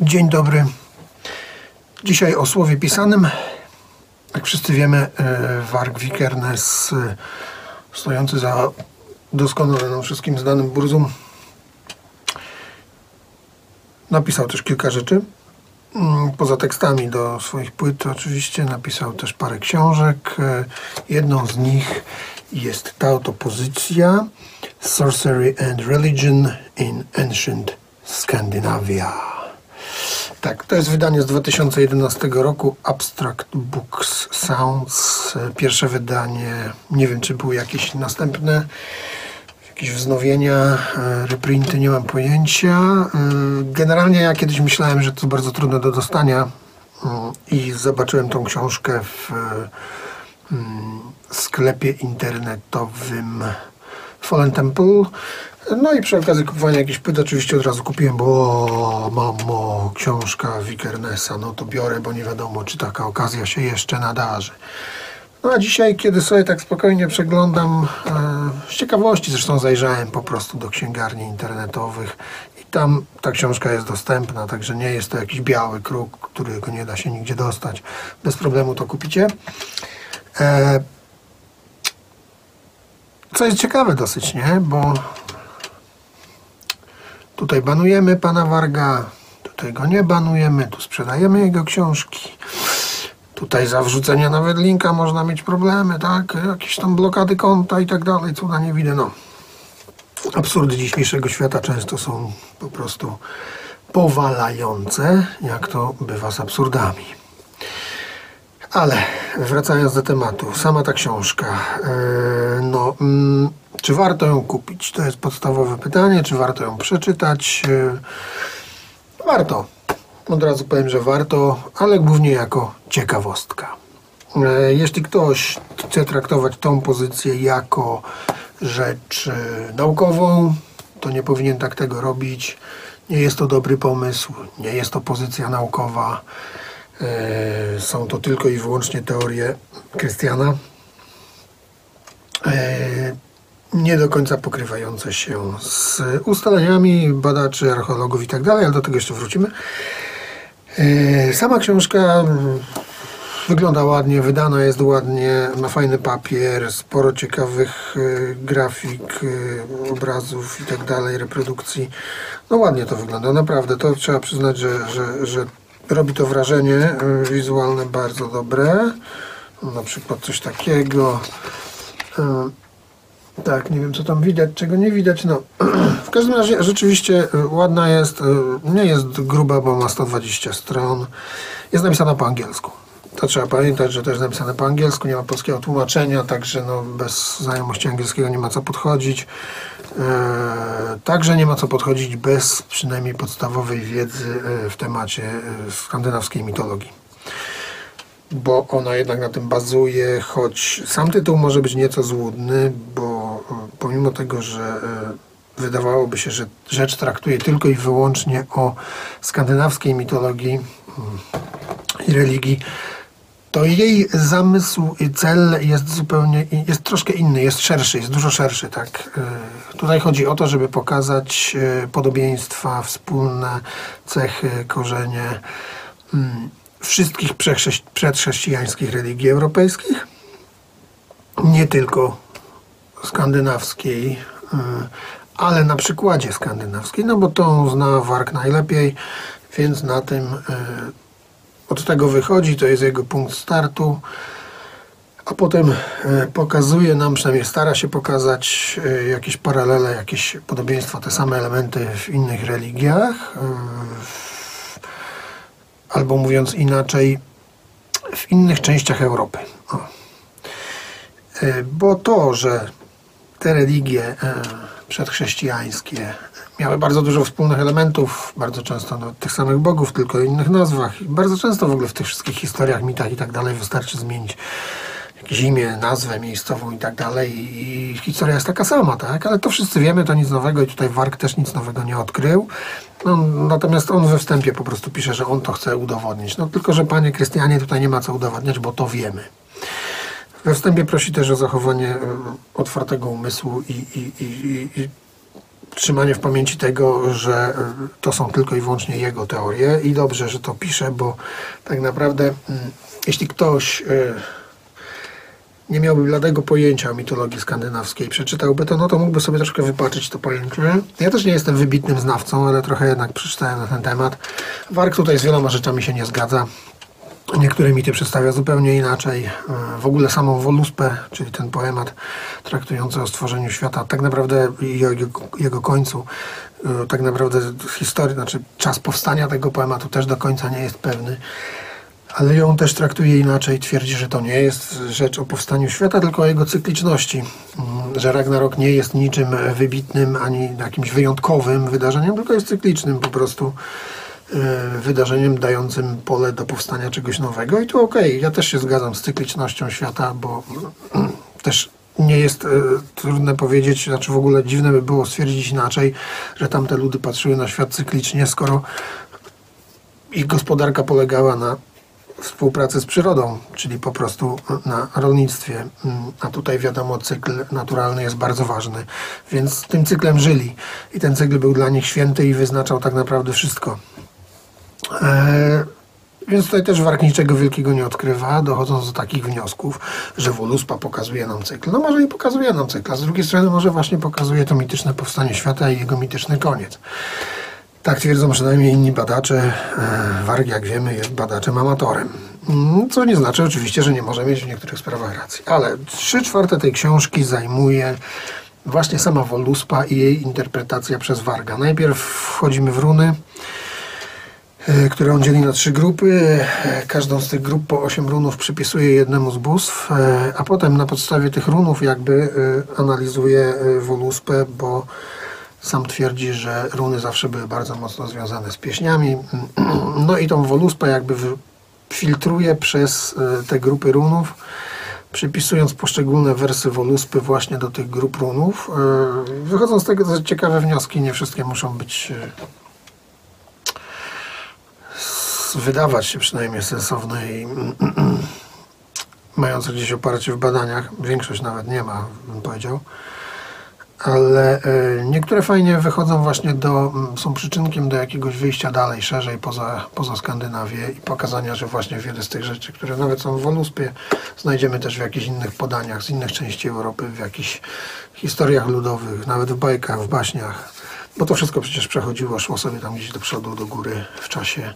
Dzień dobry. Dzisiaj o słowie pisanym. Jak wszyscy wiemy, e, Warg Vikernes, e, stojący za doskonale nam wszystkim znanym Burzum, napisał też kilka rzeczy. Mm, Poza tekstami do swoich płyt oczywiście napisał też parę książek. E, Jedną z nich jest ta oto pozycja Sorcery and Religion in Ancient Scandinavia. Tak, to jest wydanie z 2011 roku Abstract Books Sounds. Pierwsze wydanie, nie wiem czy były jakieś następne, jakieś wznowienia, e, reprinty, nie mam pojęcia. E, Generalnie ja kiedyś myślałem, że to bardzo trudne do dostania mm, i zobaczyłem tą książkę w e, mm, sklepie internetowym Fallen Temple. No i przy okazji kupowania jakichś płyt oczywiście od razu kupiłem, bo o, mamo, książka Wikernesa, no to biorę, bo nie wiadomo, czy taka okazja się jeszcze nadarzy. No a dzisiaj, kiedy sobie tak spokojnie przeglądam, e, z ciekawości zresztą zajrzałem po prostu do księgarni internetowych i tam ta książka jest dostępna, także nie jest to jakiś biały kruk, którego nie da się nigdzie dostać. Bez problemu to kupicie. E, co jest ciekawe dosyć, nie? Bo tutaj banujemy pana Warga, tutaj go nie banujemy, tu sprzedajemy jego książki. Tutaj za wrzucenie nawet linka można mieć problemy, tak? Jakieś tam blokady konta i tak dalej, cuda nie widzę, no. Absurdy dzisiejszego świata często są po prostu powalające, jak to bywa z absurdami. Ale wracając do tematu, sama ta książka, yy, no, mm, czy warto ją kupić? To jest podstawowe pytanie, czy warto ją przeczytać? Yy, warto. Od razu powiem, że warto, ale głównie jako ciekawostka. E, Jeśli ktoś chce traktować tą pozycję jako rzecz e, naukową, to nie powinien tak tego robić. Nie jest to dobry pomysł, nie jest to pozycja naukowa. E, Są to tylko i wyłącznie teorie Krystiana. E, Nie do końca pokrywające się z ustaleniami badaczy, archeologów i tak ale do tego jeszcze wrócimy. E, Sama książka wygląda ładnie, wydana jest ładnie, ma fajny papier, sporo ciekawych grafik, obrazów i tak reprodukcji. No ładnie to wygląda, naprawdę. To trzeba przyznać, że, że, że robi to wrażenie e, wizualne bardzo dobre. Na przykład coś takiego. E, tak, nie wiem co tam widać, czego nie widać. No, w każdym razie rzeczywiście y, ładna jest, y, nie jest gruba, bo ma 120 stron. Jest napisana po angielsku. To trzeba pamiętać, że to jest napisane po angielsku, nie ma polskiego tłumaczenia, także no, bez znajomości angielskiego nie ma co podchodzić. E, Także nie ma co podchodzić bez przynajmniej podstawowej wiedzy e, w temacie e, skandynawskiej mitologii bo ona jednak na tym bazuje, choć sam tytuł może być nieco złudny, bo pomimo tego, że wydawałoby się, że rzecz traktuje tylko i wyłącznie o skandynawskiej mitologii mm, i religii, to jej zamysł i cel jest zupełnie, jest troszkę inny, jest szerszy, jest dużo szerszy, tak. E, Tutaj chodzi o to, żeby pokazać e, podobieństwa, wspólne cechy, korzenie mm, wszystkich przedchrześcijańskich religii europejskich, nie tylko skandynawskiej, y, ale na przykładzie skandynawskiej, no bo tą zna Wark najlepiej, więc na tym y, od tego wychodzi, to jest jego punkt startu, a potem y, pokazuje nam, przynajmniej stara się pokazać y, jakieś paralele, jakieś podobieństwa, te same elementy w innych religiach, y, albo mówiąc inaczej, w innych częściach Europy. E, Bo to, że te religie e, przedchrześcijańskie miały bardzo dużo wspólnych elementów, bardzo często no, tych samych bogów, tylko o innych nazwach. Bardzo często w ogóle w tych wszystkich historiach, mitach i tak dalej wystarczy zmienić jakieś imię, nazwę miejscową i tak dalej i historia jest taka sama, tak? Ale to wszyscy wiemy, to nic nowego i tutaj Wark też nic nowego nie odkrył. No, natomiast on we wstępie po prostu pisze, że on to chce udowodnić. No tylko, że panie Krystianie, tutaj nie ma co udowadniać, bo to wiemy. We wstępie prosi też o zachowanie e, otwartego umysłu i, i, i, i, trzymanie w pamięci tego, że to są tylko i wyłącznie jego teorie i dobrze, że to pisze, bo tak naprawdę mm, jeśli ktoś y, nie miałby bladego pojęcia o mitologii skandynawskiej, przeczytałby to, no to mógłby sobie troszkę wypaczyć to pojęcie. Ja też nie jestem wybitnym znawcą, ale trochę jednak przeczytałem na ten temat. Wark tutaj z wieloma rzeczami się nie zgadza. Niektóre mity przedstawia zupełnie inaczej. E, w ogóle samą Woluspę, czyli ten poemat traktujący o stworzeniu świata, tak naprawdę i o jego, jego końcu, e, tak naprawdę historii, znaczy czas powstania tego poematu też do końca nie jest pewny. Ale ją też traktuje inaczej. Twierdzi, że to nie jest rzecz o powstaniu świata, tylko o jego cykliczności. Mm, że Ragnarok nie jest niczym wybitnym ani jakimś wyjątkowym wydarzeniem, tylko jest cyklicznym po prostu wydarzeniem dającym pole do powstania czegoś nowego. I tu okej, okay, ja też się zgadzam z cyklicznością świata, bo też nie jest e, trudne powiedzieć, znaczy w ogóle dziwne by było stwierdzić inaczej, że tamte ludy patrzyły na świat cyklicznie, skoro ich gospodarka polegała na współpracy z przyrodą, czyli po prostu na rolnictwie. A tutaj wiadomo, cykl naturalny jest bardzo ważny, więc tym cyklem żyli i ten cykl był dla nich święty i wyznaczał tak naprawdę wszystko. E, więc tutaj też Wark niczego wielkiego nie odkrywa, dochodząc do takich wniosków, że Woluspa pokazuje nam cykl. No może i pokazuje nam cykl, a z drugiej strony może właśnie pokazuje to mityczne powstanie świata i jego mityczny koniec. Tak twierdzą przynajmniej inni badacze. E, Warg, jak wiemy, jest badaczem amatorem. Mm, co nie znaczy oczywiście, że nie może mieć w niektórych sprawach racji. Ale trzy czwarte tej książki zajmuje właśnie sama Woluspa i jej interpretacja przez Warga. Najpierw wchodzimy w runy, które on dzieli na trzy grupy. E, każdą z tych grup po osiem runów przypisuje jednemu z bóstw, a potem na podstawie tych runów jakby analizuje Woluspę, bo sam twierdzi, że runy zawsze były bardzo mocno związane z pieśniami. No i tą woluspę jakby filtruje przez e, te grupy runów, przypisując poszczególne wersy woluspy właśnie do tych grup runów. E, wychodzą z tego ciekawe wnioski, nie wszystkie muszą być e, wydawać się przynajmniej sensowne i mające gdzieś oparcie w badaniach. Większość nawet nie ma, bym powiedział ale e, niektóre fajnie wychodzą właśnie do, są przyczynkiem do jakiegoś wyjścia dalej, szerzej poza, poza Skandynawię i pokazania, że właśnie wiele z tych rzeczy, które nawet są w Woluspie, znajdziemy też w jakichś innych podaniach z innych części Europy, w jakichś historiach ludowych, nawet w bajkach, w baśniach, bo to wszystko przecież przechodziło, szło sobie tam gdzieś do przodu, do góry w czasie,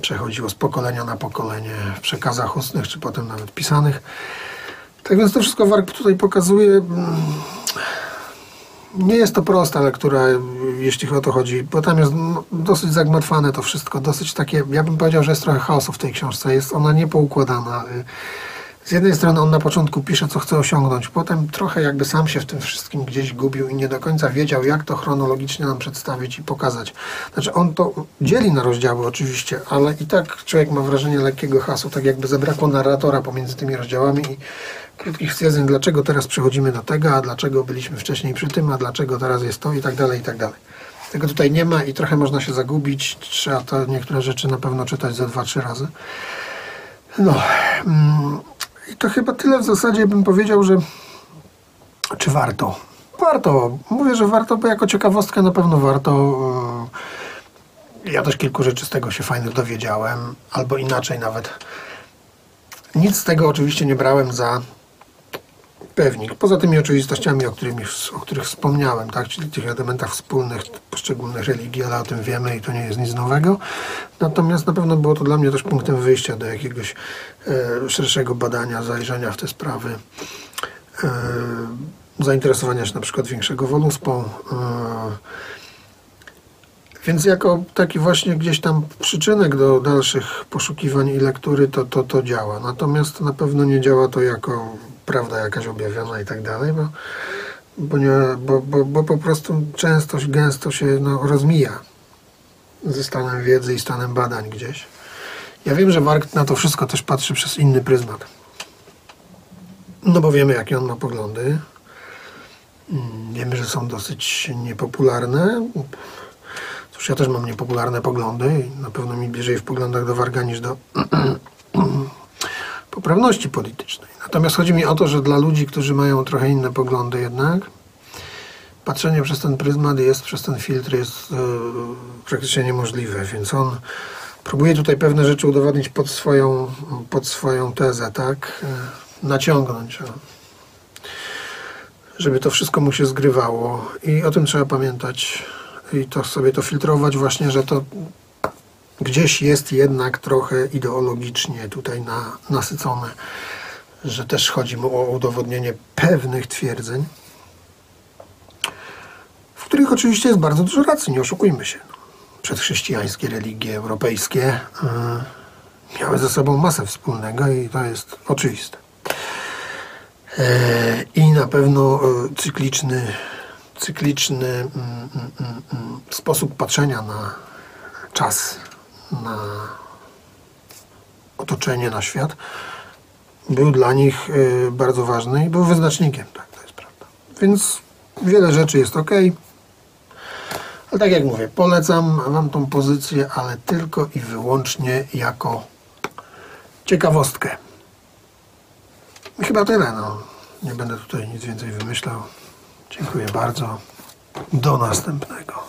przechodziło z pokolenia na pokolenie w przekazach ustnych, czy potem nawet pisanych. Tak więc to wszystko Warg tutaj pokazuje nie jest to prosta lektura, jeśli o to chodzi, bo tam jest dosyć zagmatwane to wszystko, dosyć takie, ja bym powiedział, że jest trochę chaosu w tej książce, jest ona niepoukładana. Z jednej strony on na początku pisze, co chce osiągnąć, potem trochę jakby sam się w tym wszystkim gdzieś gubił i nie do końca wiedział, jak to chronologicznie nam przedstawić i pokazać. Znaczy on to dzieli na rozdziały oczywiście, ale i tak człowiek ma wrażenie lekkiego hasu, tak jakby zabrakło narratora pomiędzy tymi rozdziałami i krótkich stwierdzeń, dlaczego teraz przechodzimy do tego, a dlaczego byliśmy wcześniej przy tym, a dlaczego teraz jest to i tak dalej, i tak dalej. Tego tutaj nie ma i trochę można się zagubić. Trzeba to niektóre rzeczy na pewno czytać ze dwa, trzy razy. No. Mm, I to chyba tyle w zasadzie bym powiedział, że czy warto? Warto. Mówię, że warto, bo jako ciekawostkę na pewno warto. Ja też kilku rzeczy z tego się fajnych dowiedziałem, albo inaczej nawet. Nic z tego oczywiście nie brałem za pewnik. Poza tymi oczywistościami, o, którymi, o których wspomniałem, tak? czyli tych elementach wspólnych poszczególnych religii, ale o tym wiemy i to nie jest nic nowego. Natomiast na pewno było to dla mnie też punktem wyjścia do jakiegoś e, szerszego badania, zajrzenia w te sprawy. E, zainteresowania się na przykład większego woluspą. E, więc jako taki właśnie gdzieś tam przyczynek do dalszych poszukiwań i lektury to, to, to działa. Natomiast na pewno nie działa to jako prawda jakaś objawiona i tak dalej, bo, bo, nie, bo, bo, bo po prostu często, gęsto się no, rozmija ze stanem wiedzy i stanem badań gdzieś. Ja wiem, że Mark na to wszystko też patrzy przez inny pryzmat. No bo wiemy, jakie on ma poglądy. Mm, wiemy, że są dosyć niepopularne. Cóż, ja też mam niepopularne poglądy i na pewno mi bliżej w poglądach do Warga niż do poprawności politycznej. Natomiast chodzi mi o to, że dla ludzi, którzy mają trochę inne poglądy jednak, patrzenie przez ten pryzmat jest, przez ten filtr jest e, praktycznie niemożliwe, więc on próbuje tutaj pewne rzeczy udowodnić pod swoją, pod swoją tezę, tak? E, naciągnąć, żeby to wszystko mu się zgrywało i o tym trzeba pamiętać i to sobie to filtrować właśnie, że to gdzieś jest jednak trochę ideologicznie tutaj na, nasycone, że też chodzi mu o udowodnienie pewnych twierdzeń, w których oczywiście jest bardzo dużo racji, nie oszukujmy się. Przedchrześcijańskie religie europejskie y, miały ze sobą masę wspólnego i to jest oczywiste. E, I na pewno e, cykliczny, cykliczny mm, mm, mm, sposób patrzenia na czas, na otoczenie, na świat był dla nich e, bardzo ważny i był wyznacznikiem, tak, to jest prawda. Więc wiele rzeczy jest ok. Ale tak jak mówię, polecam Wam tą pozycję, ale tylko i wyłącznie jako ciekawostkę. Chyba tyle. No. Nie będę tutaj nic więcej wymyślał. Dziękuję bardzo. Do następnego.